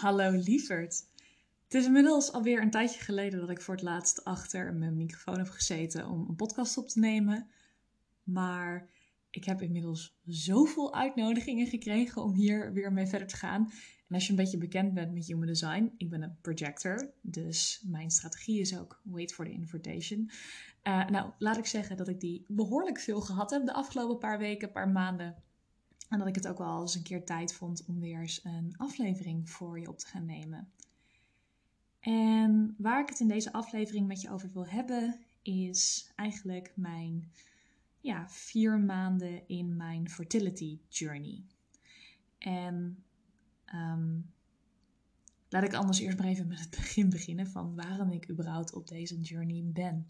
Hallo lieverd. Het is inmiddels alweer een tijdje geleden dat ik voor het laatst achter mijn microfoon heb gezeten om een podcast op te nemen. Maar ik heb inmiddels zoveel uitnodigingen gekregen om hier weer mee verder te gaan. En als je een beetje bekend bent met human design, ik ben een projector, dus mijn strategie is ook wait for the invitation. Uh, nou, laat ik zeggen dat ik die behoorlijk veel gehad heb de afgelopen paar weken, paar maanden. En dat ik het ook wel eens een keer tijd vond om weer eens een aflevering voor je op te gaan nemen. En waar ik het in deze aflevering met je over wil hebben, is eigenlijk mijn ja, vier maanden in mijn fertility journey. En um, laat ik anders eerst maar even met het begin beginnen van waarom ik überhaupt op deze journey ben.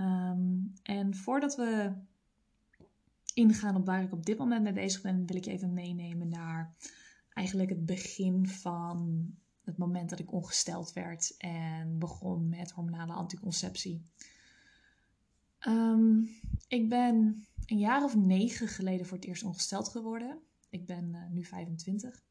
Um, en voordat we ingaan op waar ik op dit moment mee bezig ben, wil ik je even meenemen naar eigenlijk het begin van het moment dat ik ongesteld werd en begon met hormonale anticonceptie. Um, ik ben een jaar of negen geleden voor het eerst ongesteld geworden. Ik ben uh, nu 25.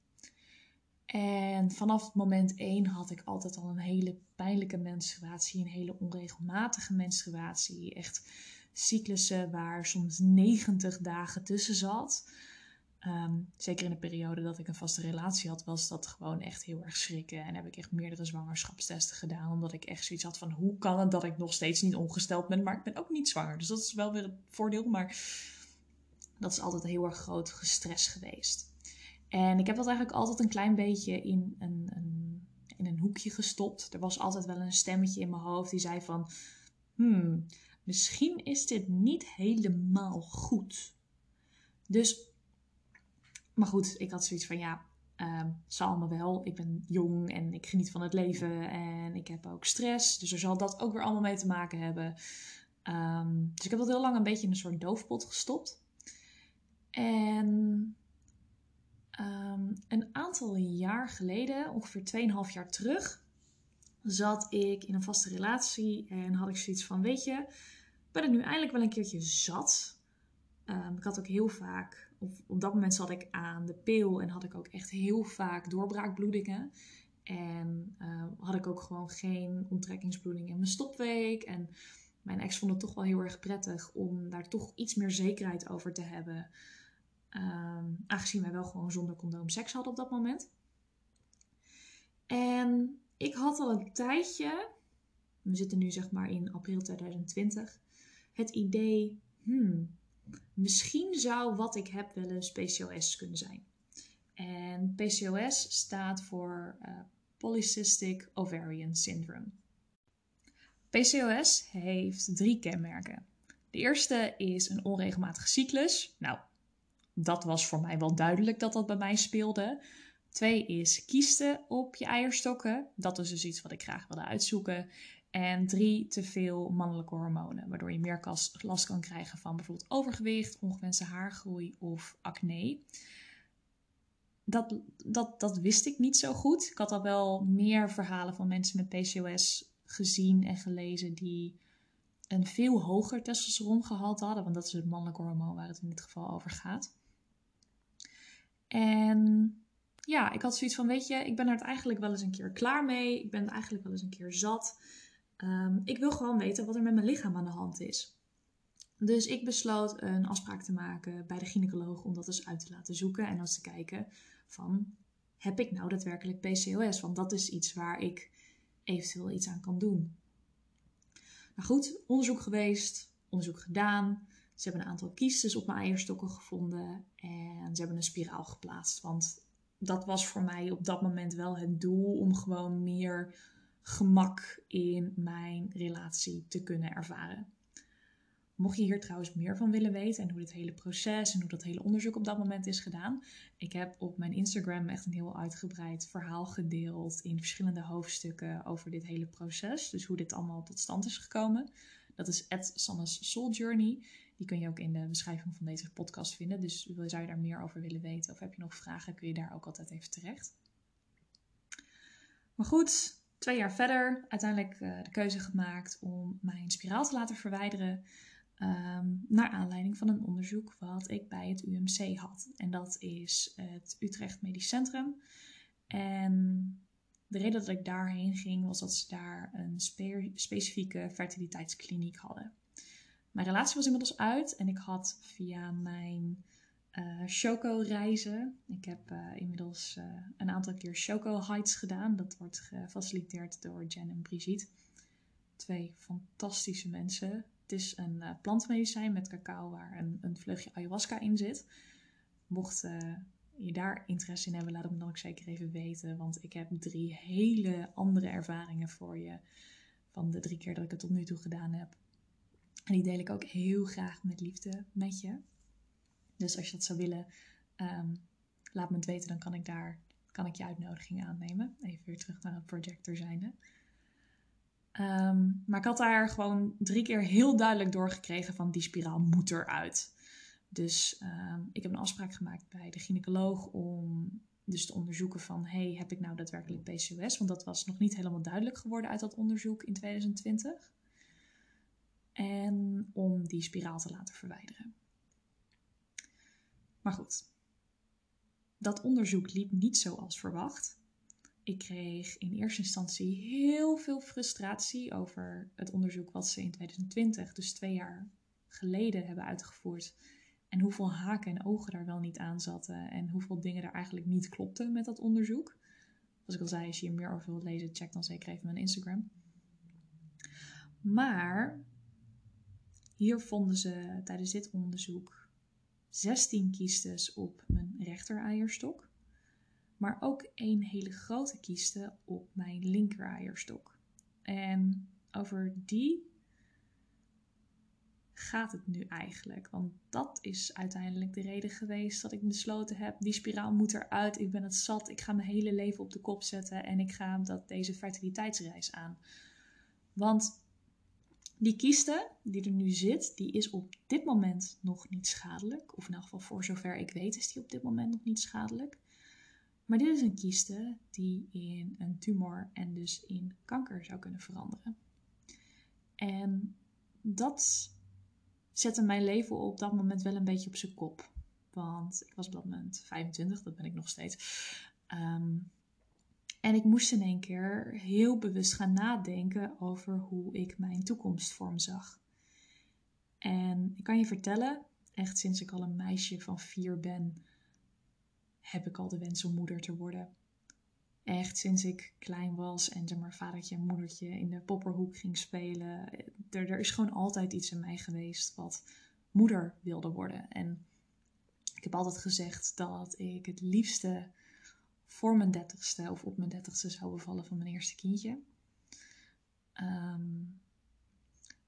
En vanaf moment 1 had ik altijd al een hele pijnlijke menstruatie, een hele onregelmatige menstruatie. Echt cyclussen waar soms 90 dagen tussen zat. Um, zeker in de periode dat ik een vaste relatie had, was dat gewoon echt heel erg schrikken. En heb ik echt meerdere zwangerschapstesten gedaan. Omdat ik echt zoiets had van hoe kan het dat ik nog steeds niet ongesteld ben, maar ik ben ook niet zwanger. Dus dat is wel weer het voordeel. Maar dat is altijd heel erg groot gestrest geweest. En ik heb dat eigenlijk altijd een klein beetje in een, een, in een hoekje gestopt. Er was altijd wel een stemmetje in mijn hoofd die zei van... Hmm, misschien is dit niet helemaal goed. Dus, maar goed, ik had zoiets van ja, uh, zal me wel. Ik ben jong en ik geniet van het leven en ik heb ook stress. Dus er zal dat ook weer allemaal mee te maken hebben. Um, dus ik heb dat heel lang een beetje in een soort doofpot gestopt. En um, een aantal jaar geleden, ongeveer 2,5 jaar terug, zat ik in een vaste relatie en had ik zoiets van: Weet je, ben ik nu eindelijk wel een keertje zat. Um, ik had ook heel vaak, of op dat moment zat ik aan de pil en had ik ook echt heel vaak doorbraakbloedingen. En uh, had ik ook gewoon geen onttrekkingsbloeding in mijn stopweek. En mijn ex vond het toch wel heel erg prettig om daar toch iets meer zekerheid over te hebben. Um, aangezien wij wel gewoon zonder condoom seks hadden op dat moment. En ik had al een tijdje, we zitten nu zeg maar in april 2020, het idee, hmm, misschien zou wat ik heb wel een PCOS kunnen zijn. En PCOS staat voor uh, Polycystic Ovarian Syndrome. PCOS heeft drie kenmerken. De eerste is een onregelmatige cyclus. Nou, dat was voor mij wel duidelijk dat dat bij mij speelde. Twee is kiesten op je eierstokken. Dat is dus iets wat ik graag wilde uitzoeken. En drie, te veel mannelijke hormonen, waardoor je meer last kan krijgen van bijvoorbeeld overgewicht, ongewenste haargroei of acne. Dat, dat, dat wist ik niet zo goed. Ik had al wel meer verhalen van mensen met PCOS gezien en gelezen die een veel hoger testosterongehalte hadden, want dat is het mannelijke hormoon waar het in dit geval over gaat. En ja, ik had zoiets van, weet je, ik ben er eigenlijk wel eens een keer klaar mee. Ik ben eigenlijk wel eens een keer zat. Um, ik wil gewoon weten wat er met mijn lichaam aan de hand is. Dus ik besloot een afspraak te maken bij de gynaecoloog om dat eens uit te laten zoeken en eens te kijken van heb ik nou daadwerkelijk PCOS? Want dat is iets waar ik eventueel iets aan kan doen. Nou goed, onderzoek geweest, onderzoek gedaan. Ze hebben een aantal kiestes op mijn eierstokken gevonden en ze hebben een spiraal geplaatst. Want dat was voor mij op dat moment wel het doel om gewoon meer gemak in mijn relatie te kunnen ervaren. Mocht je hier trouwens meer van willen weten en hoe dit hele proces en hoe dat hele onderzoek op dat moment is gedaan, ik heb op mijn Instagram echt een heel uitgebreid verhaal gedeeld in verschillende hoofdstukken over dit hele proces. Dus hoe dit allemaal tot stand is gekomen. Dat is Sanne's Soul Journey. Die kun je ook in de beschrijving van deze podcast vinden. Dus zou je daar meer over willen weten of heb je nog vragen, kun je daar ook altijd even terecht. Maar goed, twee jaar verder uiteindelijk uh, de keuze gemaakt om mijn spiraal te laten verwijderen. Um, naar aanleiding van een onderzoek wat ik bij het UMC had. En dat is het Utrecht Medisch Centrum. En de reden dat ik daarheen ging was dat ze daar een specifieke fertiliteitskliniek hadden. Mijn relatie was inmiddels uit en ik had via mijn uh, Choco-reizen. Ik heb uh, inmiddels uh, een aantal keer Choco-Heights gedaan. Dat wordt gefaciliteerd door Jen en Brigitte. Twee fantastische mensen. Het is een plantmedicijn met cacao waar een, een vleugje ayahuasca in zit. Mocht je daar interesse in hebben, laat het me dan ook zeker even weten. Want ik heb drie hele andere ervaringen voor je. Van de drie keer dat ik het tot nu toe gedaan heb. En die deel ik ook heel graag met liefde met je. Dus als je dat zou willen, um, laat me het weten. Dan kan ik daar kan ik je uitnodiging aannemen. Even weer terug naar het projector zijnde. Um, maar ik had daar gewoon drie keer heel duidelijk doorgekregen van die spiraal moet eruit. Dus um, ik heb een afspraak gemaakt bij de gynaecoloog om dus te onderzoeken van... hey, heb ik nou daadwerkelijk PCOS? Want dat was nog niet helemaal duidelijk geworden uit dat onderzoek in 2020. En om die spiraal te laten verwijderen. Maar goed, dat onderzoek liep niet zoals verwacht. Ik kreeg in eerste instantie heel veel frustratie over het onderzoek wat ze in 2020, dus twee jaar geleden, hebben uitgevoerd. En hoeveel haken en ogen daar wel niet aan zaten. En hoeveel dingen er eigenlijk niet klopten met dat onderzoek. Als ik al zei, als je hier meer over wilt lezen, check dan zeker even mijn Instagram. Maar hier vonden ze tijdens dit onderzoek 16 kiestes op mijn rechter eierstok. Maar ook één hele grote kieste op mijn linker eierstok. En over die gaat het nu eigenlijk? Want dat is uiteindelijk de reden geweest dat ik besloten heb: die spiraal moet eruit. Ik ben het zat. Ik ga mijn hele leven op de kop zetten en ik ga dat, deze fertiliteitsreis aan. Want die kieste die er nu zit, die is op dit moment nog niet schadelijk. Of in elk geval voor zover ik weet is die op dit moment nog niet schadelijk. Maar dit is een kieste die in een tumor en dus in kanker zou kunnen veranderen. En dat zette mijn leven op dat moment wel een beetje op zijn kop. Want ik was op dat moment 25, dat ben ik nog steeds. Ehm, en ik moest in één keer heel bewust gaan nadenken over hoe ik mijn toekomstvorm zag. En ik kan je vertellen, echt sinds ik al een meisje van vier ben, heb ik al de wens om moeder te worden. Echt sinds ik klein was en zeg maar vadertje en moedertje in de popperhoek ging spelen. Er, er is gewoon altijd iets in mij geweest wat moeder wilde worden. En ik heb altijd gezegd dat ik het liefste voor mijn dertigste of op mijn dertigste zou bevallen van mijn eerste kindje. Um,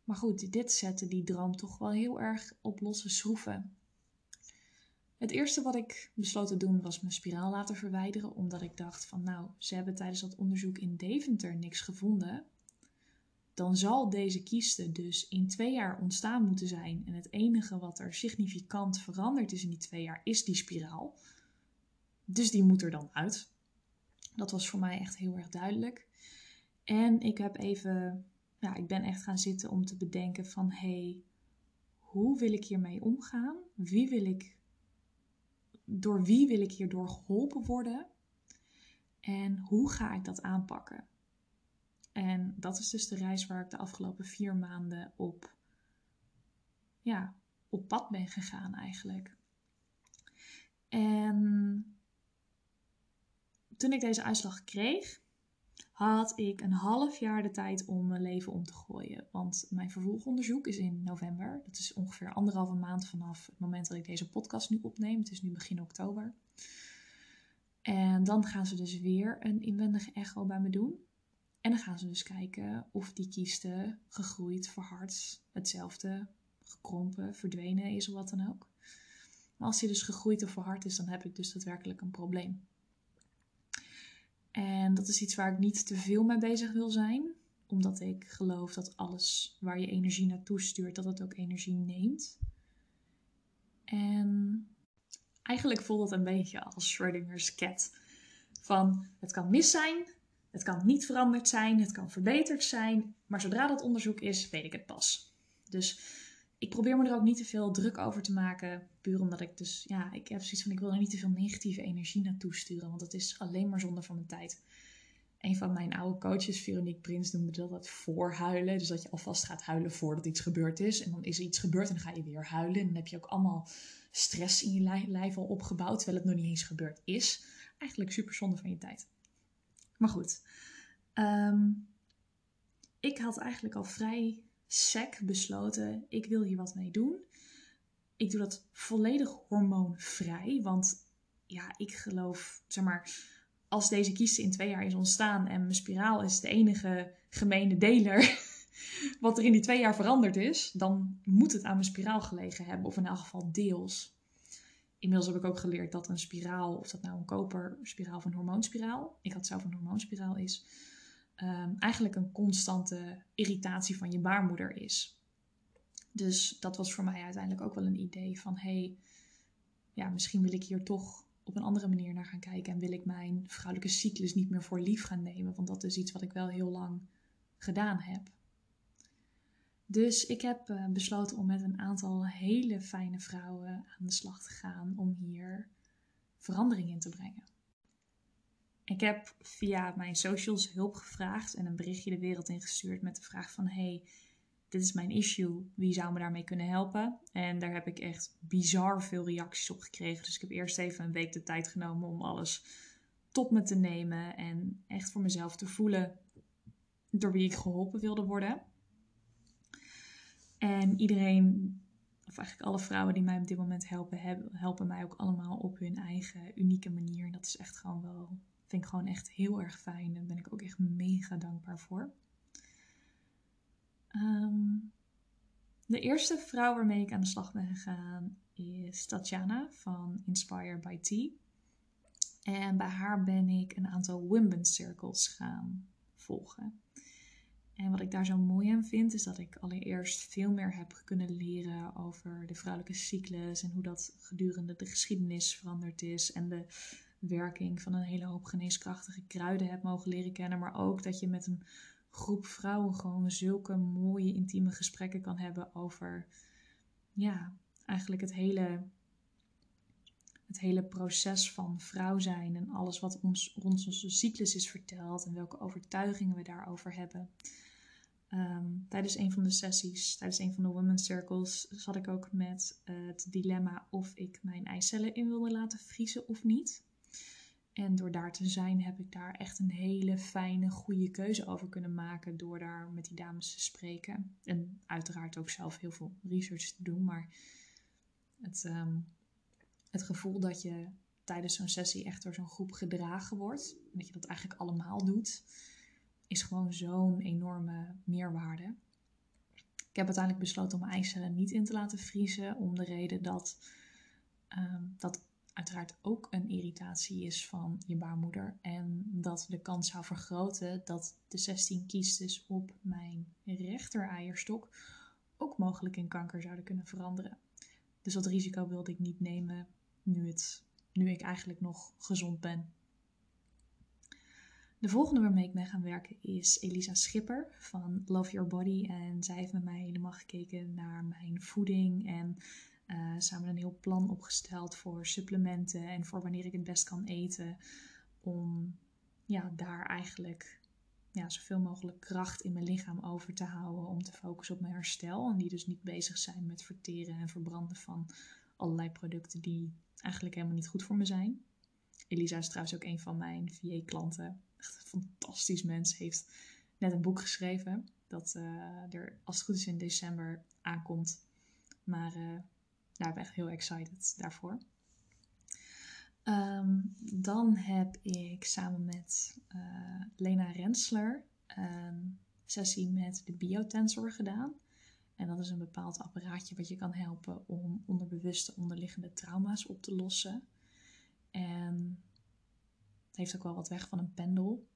maar goed, dit zette die droom toch wel heel erg op losse schroeven. Het eerste wat ik besloot te doen was mijn spiraal laten verwijderen, omdat ik dacht van nou, ze hebben tijdens dat onderzoek in Deventer niks gevonden. Dan zal deze kieste dus in twee jaar ontstaan moeten zijn. En het enige wat er significant veranderd is in die twee jaar is die spiraal. Dus die moet er dan uit. Dat was voor mij echt heel erg duidelijk. En ik heb even, ja, ik ben echt gaan zitten om te bedenken van hé, hey, hoe wil ik hiermee omgaan? Wie wil ik, door wie wil ik hierdoor geholpen worden? En hoe ga ik dat aanpakken? En dat is dus de reis waar ik de afgelopen vier maanden op, ja, op pad ben gegaan eigenlijk. En toen ik deze uitslag kreeg, had ik een half jaar de tijd om mijn leven om te gooien. Want mijn vervolgonderzoek is in november. Dat is ongeveer anderhalve maand vanaf het moment dat ik deze podcast nu opneem. Het is nu begin oktober. En dan gaan ze dus weer een inwendige echo bij me doen. En dan gaan ze dus kijken of die kieste gegroeid, verhard, hetzelfde, gekrompen, verdwenen is of wat dan ook. Maar als die dus gegroeid of verhard is, dan heb ik dus daadwerkelijk een probleem. En dat is iets waar ik niet te veel mee bezig wil zijn. Omdat ik geloof dat alles waar je energie naartoe stuurt, dat het ook energie neemt. En eigenlijk voelt het een beetje als Schrödinger's cat. Van het kan mis zijn, het kan niet veranderd zijn, het kan verbeterd zijn. Maar zodra dat onderzoek is, weet ik het pas. Dus ik probeer me er ook niet te veel druk over te maken. Puur omdat ik dus, ja, ik heb zoiets van, ik wil er niet te veel negatieve energie naartoe sturen. Want dat is alleen maar zonde van mijn tijd. Een van mijn oude coaches, Veronique Prins, noemde dat het voorhuilen. Dus dat je alvast gaat huilen voordat iets gebeurd is. En dan is er iets gebeurd en dan ga je weer huilen. En dan heb je ook allemaal stress in je lijf al opgebouwd, terwijl het nog niet eens gebeurd is. Eigenlijk super zonde van je tijd. Maar goed, ehm, ik had eigenlijk al vrij sec besloten, ik wil hier wat mee doen. Ik doe dat volledig hormoonvrij, want ja, ik geloof, zeg maar, als deze kieste in twee jaar is ontstaan en mijn spiraal is de enige gemene deler wat er in die twee jaar veranderd is, dan moet het aan mijn spiraal gelegen hebben, of in elk geval deels. Inmiddels heb ik ook geleerd dat een spiraal, of dat nou een koperspiraal of een hormoonspiraal, ik had zelf een hormoonspiraal is, Ehm, eigenlijk een constante irritatie van je baarmoeder is. Dus dat was voor mij uiteindelijk ook wel een idee van hey, ja, misschien wil ik hier toch op een andere manier naar gaan kijken en wil ik mijn vrouwelijke cyclus niet meer voor lief gaan nemen, want dat is iets wat ik wel heel lang gedaan heb. Dus ik heb eh, besloten om met een aantal hele fijne vrouwen aan de slag te gaan om hier verandering in te brengen. Ik heb via mijn socials hulp gevraagd en een berichtje de wereld ingestuurd met de vraag van hey, dit is mijn issue, wie zou me daarmee kunnen helpen? En daar heb ik echt bizar veel reacties op gekregen. Dus ik heb eerst even een week de tijd genomen om alles tot me te nemen en echt voor mezelf te voelen door wie ik geholpen wilde worden. En iedereen, of eigenlijk alle vrouwen die mij op dit moment helpen, helpen mij ook allemaal op hun eigen unieke manier. En dat is echt gewoon wel vind ik gewoon echt heel erg fijn. Daar ben ik ook echt mega dankbaar voor. Ehm, de eerste vrouw waarmee ik aan de slag ben gegaan is Tatjana van Inspire by Tea. En bij haar ben ik een aantal women's circles gaan volgen. En wat ik daar zo mooi aan vind, is dat ik allereerst veel meer heb kunnen leren over de vrouwelijke cyclus en hoe dat gedurende de geschiedenis veranderd is. En de werking van een hele hoop geneeskrachtige kruiden hebt mogen leren kennen. Maar ook dat je met een groep vrouwen gewoon zulke mooie intieme gesprekken kan hebben over ja, eigenlijk het hele, het hele proces van vrouw zijn en alles wat ons rond onze cyclus is verteld en welke overtuigingen we daarover hebben. Ehm, tijdens een van de sessies, tijdens een van de Women's Circles, zat ik ook met het dilemma of ik mijn eicellen in wilde laten vriezen of niet. En door daar te zijn heb ik daar echt een hele fijne, goede keuze over kunnen maken. Door daar met die dames te spreken. En uiteraard ook zelf heel veel research te doen. Maar het, ehm, het gevoel dat je tijdens zo'n sessie echt door zo'n groep gedragen wordt. En dat je dat eigenlijk allemaal doet. Is gewoon zo'n enorme meerwaarde. Ik heb uiteindelijk besloten om mijn eicellen niet in te laten vriezen. Om de reden dat, um, dat uiteraard ook een irritatie is van je baarmoeder. En dat de kans zou vergroten dat de 16 kiestes op mijn rechter eierstok ook mogelijk in kanker zouden kunnen veranderen. Dus dat risico wilde ik niet nemen nu, het, nu ik eigenlijk nog gezond ben. De volgende waarmee ik mee gaan werken is Elisa Schipper van Love Your Body. En zij heeft met mij helemaal gekeken naar mijn voeding en uh, samen een heel plan opgesteld voor supplementen en voor wanneer ik het best kan eten. Om ja, daar eigenlijk ja, zoveel mogelijk kracht in mijn lichaam over te houden. Om te focussen op mijn herstel. En die dus niet bezig zijn met verteren en verbranden van allerlei producten die eigenlijk helemaal niet goed voor me zijn. Elisa is trouwens ook een van mijn VA-klanten. Echt een fantastisch mens. Heeft net een boek geschreven. Dat uh, er, als het goed is, in december aankomt. Maar uh, ben ik echt heel excited daarvoor. Ehm, dan heb ik samen met uh, Lena Rensler een sessie met de biotensor gedaan. En dat is een bepaald apparaatje wat je kan helpen om onderbewuste onderliggende trauma's op te lossen. En het heeft ook wel wat weg van een pendel.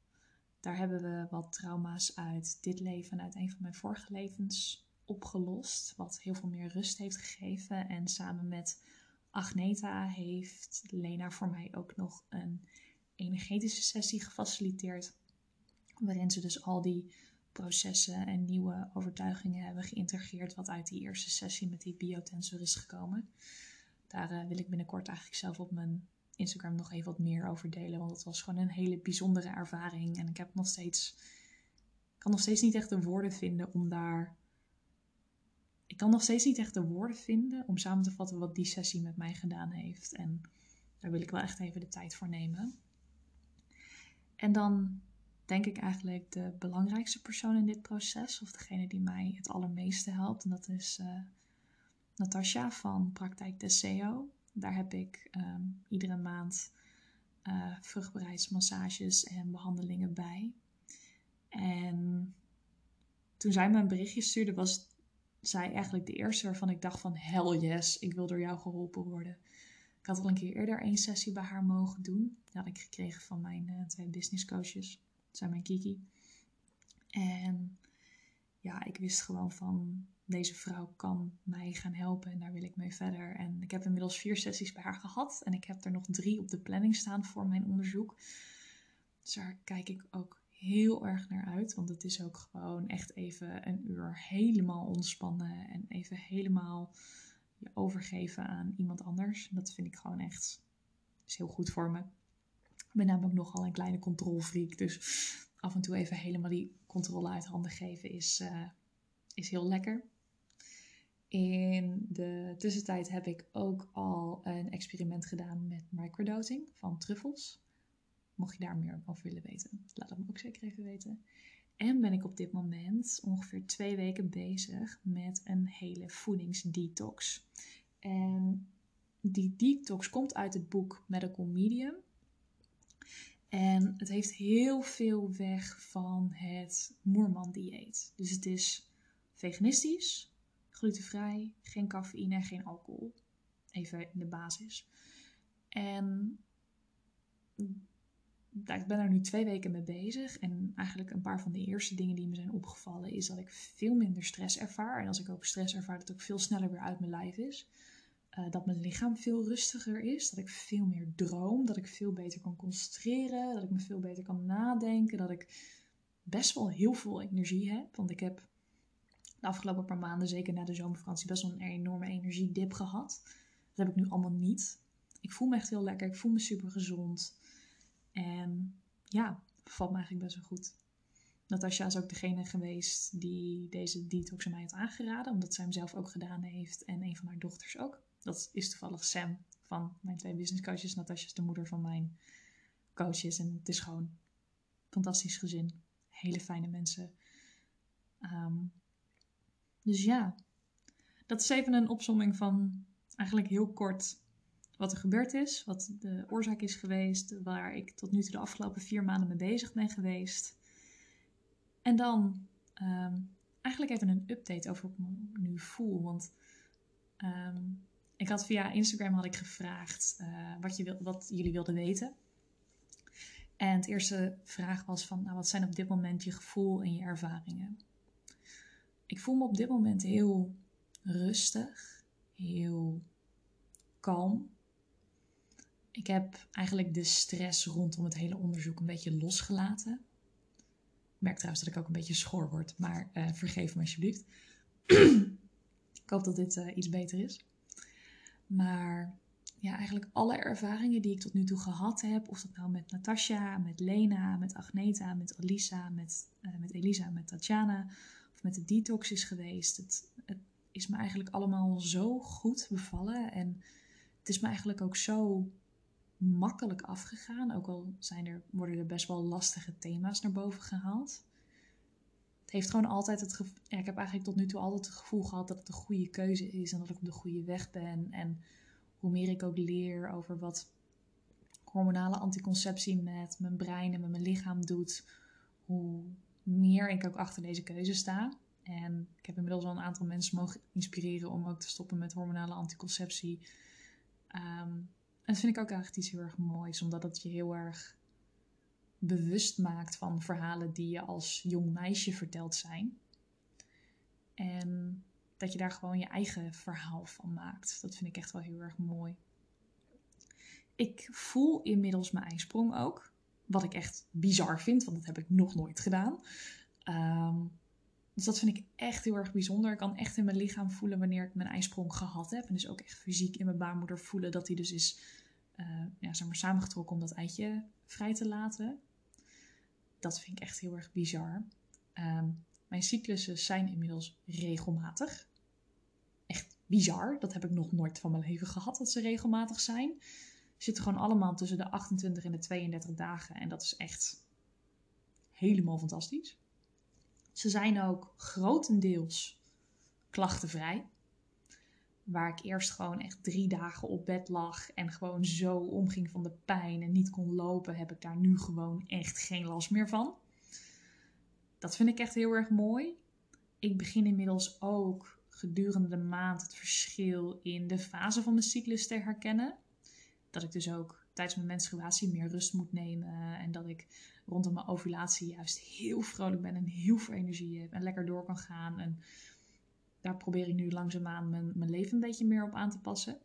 Daar hebben we wat trauma's uit dit leven en uit een van mijn vorige levens opgelost, wat heel veel meer rust heeft gegeven. En samen met Agneta heeft Lena voor mij ook nog een energetische sessie gefaciliteerd, waarin ze dus al die processen en nieuwe overtuigingen hebben geïntegreerd, wat uit die eerste sessie met die biotensor is gekomen. Daar eh, wil ik binnenkort eigenlijk zelf op mijn Instagram nog even wat meer over delen. Want het was gewoon een hele bijzondere ervaring. En ik heb nog steeds. kan nog steeds niet echt de woorden vinden om daar. Ik kan nog steeds niet echt de woorden vinden om samen te vatten wat die sessie met mij gedaan heeft. En daar wil ik wel echt even de tijd voor nemen. En dan denk ik eigenlijk de belangrijkste persoon in dit proces, of degene die mij het allermeeste helpt. En dat is uh, Natasja van Praktijk Deseo. Daar heb ik ehm, iedere maand uh, vruchtbaarheidsmassages en behandelingen bij. En toen zij me een berichtje stuurde, was zij eigenlijk de eerste waarvan ik dacht van hell yes, ik wil door jou geholpen worden. Ik had al een keer eerder één sessie bij haar mogen doen. Die had ik gekregen van mijn uh, twee business coaches. Dat zijn mijn Kiki. En ja, ik wist gewoon van deze vrouw kan mij gaan helpen en daar wil ik mee verder. En ik heb inmiddels vier sessies bij haar gehad en ik heb er nog drie op de planning staan voor mijn onderzoek. Dus daar kijk ik ook heel erg naar uit, want het is ook gewoon echt even een uur helemaal ontspannen en even helemaal je overgeven aan iemand anders. Dat vind ik gewoon echt is heel goed voor me. Ik ben namelijk nogal een kleine controlfreak, dus af en toe even helemaal die controle uit handen geven is, uh, is heel lekker. In de tussentijd heb ik ook al een experiment gedaan met microdosing van truffels. Mocht je daar meer over willen weten, laat het me ook zeker even weten. En ben ik op dit moment ongeveer twee weken bezig met een hele voedingsdetox. En die detox komt uit het boek Medical Medium. En het heeft heel veel weg van het Moerman-dieet. Dus het is veganistisch, glutenvrij, geen cafeïne, geen alcohol. Even in de basis. En ik ben er nu twee weken mee bezig. En eigenlijk een paar van de eerste dingen die me zijn opgevallen is dat ik veel minder stress ervaar. En als ik ook stress ervaar, dat het ook veel sneller weer uit mijn lijf is. Uh, dat mijn lichaam veel rustiger is. Dat ik veel meer droom. Dat ik veel beter kan concentreren. Dat ik me veel beter kan nadenken. Dat ik best wel heel veel energie heb. Want ik heb de afgelopen paar maanden, zeker na de zomervakantie, best wel een enorme energiedip gehad. Dat heb ik nu allemaal niet. Ik voel me echt heel lekker. Ik voel me super gezond. En ja, valt me eigenlijk best wel goed. Natasja is ook degene geweest die deze detox aan mij had aangeraden, omdat zij hem zelf ook gedaan heeft en een van haar dochters ook. Dat is toevallig Sam van mijn twee business coaches. Natasja is de moeder van mijn coaches en het is gewoon een fantastisch gezin. Hele fijne mensen. Um, dus ja, dat is even een opsomming van eigenlijk heel kort wat er gebeurd is, wat de oorzaak is geweest, waar ik tot nu toe de afgelopen vier maanden mee bezig ben geweest. En dan um, eigenlijk even een update over hoe ik me nu voel. Want um, ik had via Instagram had ik gevraagd uh, wat, je wil, wat jullie wilden weten. En het eerste vraag was van, nou, wat zijn op dit moment je gevoel en je ervaringen? Ik voel me op dit moment heel rustig, heel kalm. Ik heb eigenlijk de stress rondom het hele onderzoek een beetje losgelaten. Ik merk trouwens dat ik ook een beetje schor word, maar uh, vergeef me alsjeblieft. ik hoop dat dit uh, iets beter is. Maar ja, eigenlijk alle ervaringen die ik tot nu toe gehad heb, of dat nou met Natasja, met Lena, met Agneta, met Alisa, met, uh, met Elisa, met Tatjana, of met de detox is geweest. Het, het is me eigenlijk allemaal zo goed bevallen. En het is me eigenlijk ook zo makkelijk afgegaan. Ook al zijn er, worden er best wel lastige thema's naar boven gehaald. Het heeft gewoon altijd het gevoel. Ik heb eigenlijk tot nu toe altijd het gevoel gehad dat het de goede keuze is en dat ik op de goede weg ben. En hoe meer ik ook leer over wat hormonale anticonceptie met mijn brein en met mijn lichaam doet, hoe meer ik ook achter deze keuze sta. En ik heb inmiddels al een aantal mensen mogen inspireren om ook te stoppen met hormonale anticonceptie. En dat vind ik ook eigenlijk iets heel erg moois, omdat het je heel erg bewust maakt van verhalen die je als jong meisje verteld zijn. En dat je daar gewoon je eigen verhaal van maakt. Dat vind ik echt wel heel erg mooi. Ik voel inmiddels mijn ijsprong ook. Wat ik echt bizar vind, want dat heb ik nog nooit gedaan. Um, Dus dat vind ik echt heel erg bijzonder. Ik kan echt in mijn lichaam voelen wanneer ik mijn ijsprong gehad heb. En dus ook echt fysiek in mijn baarmoeder voelen dat die dus is uh, ja, maar samengetrokken om dat eitje vrij te laten. Dat vind ik echt heel erg bizar. Um, mijn cyclussen zijn inmiddels regelmatig. Echt bizar. Dat heb ik nog nooit van mijn leven gehad dat ze regelmatig zijn. Ze zitten gewoon allemaal tussen de 28 en de 32 dagen. En dat is echt helemaal fantastisch. Ze zijn ook grotendeels klachtenvrij. Waar ik eerst gewoon echt drie dagen op bed lag en gewoon zo omging van de pijn en niet kon lopen, heb ik daar nu gewoon echt geen last meer van. Dat vind ik echt heel erg mooi. Ik begin inmiddels ook gedurende de maand het verschil in de fase van mijn cyclus te herkennen. Dat ik dus ook tijdens mijn menstruatie meer rust moet nemen. En dat ik rondom mijn ovulatie juist heel vrolijk ben en heel veel energie heb en lekker door kan gaan. En daar probeer ik nu langzaamaan mijn, mijn leven een beetje meer op aan te passen.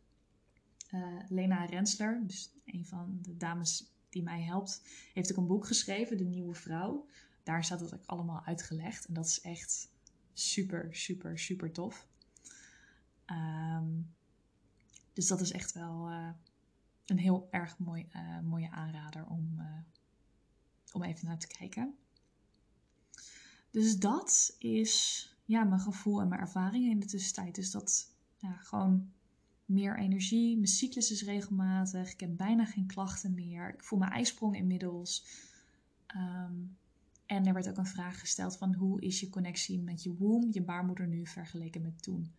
Uh, Lena Rensler, dus een van de dames die mij helpt, heeft ook een boek geschreven, De Nieuwe Vrouw. Daar staat dat ook allemaal uitgelegd. En dat is echt super, super, super tof. Ehm, dus dat is echt wel uh, een heel erg mooi, uh, mooie aanrader om, om even naar te kijken. Dus dat is ja, mijn gevoel en mijn ervaringen in de tussentijd. Dus dat ja, gewoon meer energie. Mijn cyclus is regelmatig. Ik heb bijna geen klachten meer. Ik voel mijn ijsprong inmiddels. Um, en er werd ook een vraag gesteld van hoe is je connectie met je womb, je baarmoeder nu vergeleken met toen.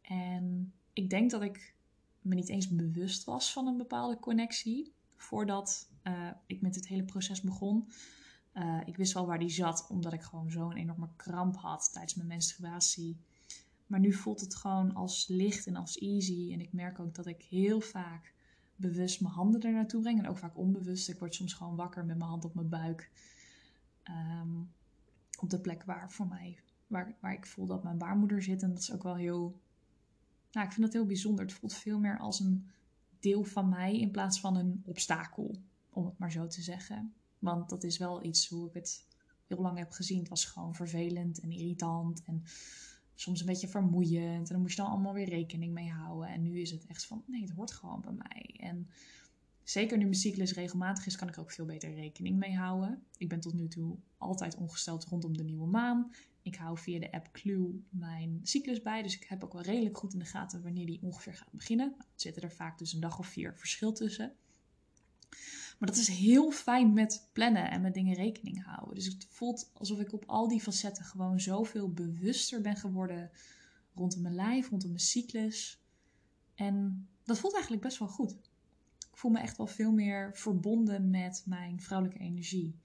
En ik denk dat ik me niet eens bewust was van een bepaalde connectie voordat uh, ik met het hele proces begon. Uh, ik wist wel waar die zat, omdat ik gewoon zo'n enorme kramp had tijdens mijn menstruatie. Maar nu voelt het gewoon als licht en als easy. En ik merk ook dat ik heel vaak bewust mijn handen er naartoe breng. En ook vaak onbewust. Ik word soms gewoon wakker met mijn hand op mijn buik. Um, op de plek waar voor mij, waar, waar ik voel dat mijn baarmoeder zit. En dat is ook wel heel, nou, ik vind dat heel bijzonder. Het voelt veel meer als een deel van mij in plaats van een obstakel, om het maar zo te zeggen. Want dat is wel iets hoe ik het heel lang heb gezien. Het was gewoon vervelend en irritant en soms een beetje vermoeiend. En dan moest je dan allemaal weer rekening mee houden. En nu is het echt van, nee, het hoort gewoon bij mij. En Zeker nu mijn cyclus regelmatig is, kan ik ook veel beter rekening mee houden. Ik ben tot nu toe altijd ongesteld rondom de nieuwe maan. Ik hou via de app Clue mijn cyclus bij. Dus ik heb ook wel redelijk goed in de gaten wanneer die ongeveer gaat beginnen. Nou, er zitten er vaak dus een dag of vier verschil tussen. Maar dat is heel fijn met plannen en met dingen rekening houden. Dus het voelt alsof ik op al die facetten gewoon zoveel bewuster ben geworden rondom mijn lijf, rondom mijn cyclus. En dat voelt eigenlijk best wel goed voel me echt wel veel meer verbonden met mijn vrouwelijke energie.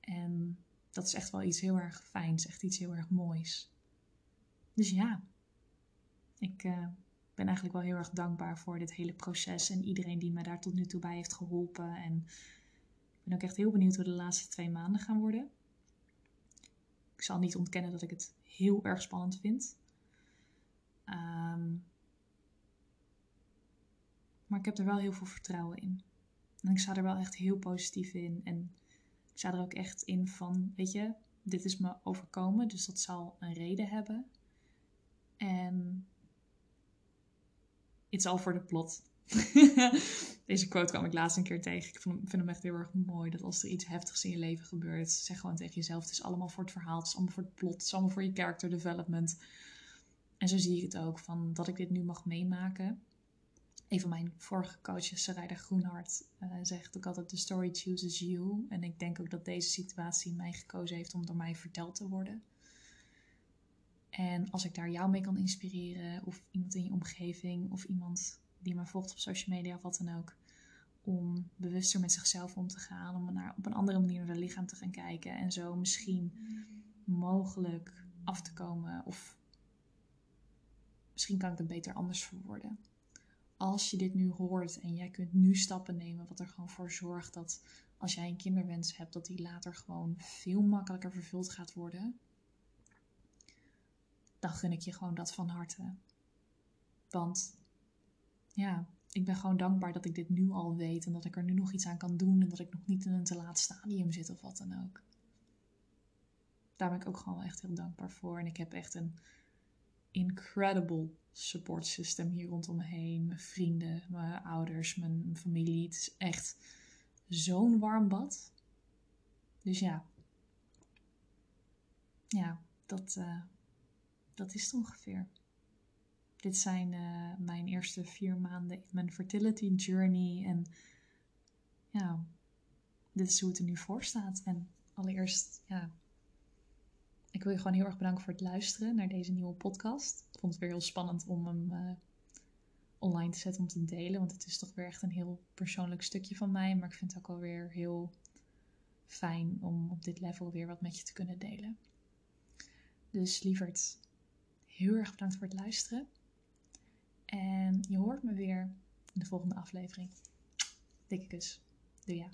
En dat is echt wel iets heel erg fijns, echt iets heel erg moois. Dus ja, ik uh, ben eigenlijk wel heel erg dankbaar voor dit hele proces en iedereen die me daar tot nu toe bij heeft geholpen. En ik ben ook echt heel benieuwd hoe de laatste twee maanden gaan worden. Ik zal niet ontkennen dat ik het heel erg spannend vind. Um, maar ik heb er wel heel veel vertrouwen in. En ik sta er wel echt heel positief in. En ik sta er ook echt in van, weet je, dit is me overkomen, dus dat zal een reden hebben. En it's all for the plot. Deze quote kwam ik laatst een keer tegen. Ik vind hem echt heel erg mooi. Dat als er iets heftigs in je leven gebeurt, zeg gewoon tegen jezelf: het is allemaal voor het verhaal, het is allemaal voor het plot, het is allemaal voor je character development. En zo zie ik het ook, van dat ik dit nu mag meemaken een van mijn vorige coaches, Sarayda Groenhart, uh, zegt ook altijd: The story chooses you. En ik denk ook dat deze situatie mij gekozen heeft om door mij verteld te worden. En als ik daar jou mee kan inspireren, of iemand in je omgeving, of iemand die me volgt op social media of wat dan ook, om bewuster met zichzelf om te gaan, om naar, op een andere manier naar het lichaam te gaan kijken en zo misschien mogelijk af te komen, of misschien kan ik het beter anders verwoorden als je dit nu hoort en jij kunt nu stappen nemen, wat er gewoon voor zorgt dat als jij een kinderwens hebt, dat die later gewoon veel makkelijker vervuld gaat worden, dan gun ik je gewoon dat van harte. Want ja, ik ben gewoon dankbaar dat ik dit nu al weet en dat ik er nu nog iets aan kan doen en dat ik nog niet in een te laat stadium zit of wat dan ook. daar ben ik ook gewoon echt heel dankbaar voor. En ik heb echt een incredible support system hier rondom me heen. Mijn vrienden, mijn ouders, mijn familie. Het is echt zo'n warm bad. Dus ja. Ja, dat, uh, dat is het ongeveer. Dit zijn uh, mijn eerste vier maanden in mijn fertility journey. En ja, dit is hoe het er nu voor staat. En allereerst, ja, ik wil je gewoon heel erg bedanken voor het luisteren naar deze nieuwe podcast. Ik vond het weer heel spannend om hem uh, online te zetten om te delen. Want het is toch weer echt een heel persoonlijk stukje van mij. Maar ik vind het ook wel weer heel fijn om op dit level weer wat met je te kunnen delen. Dus lieverd, heel erg bedankt voor het luisteren. En je hoort me weer in de volgende aflevering. Dikke kus. Doe ja.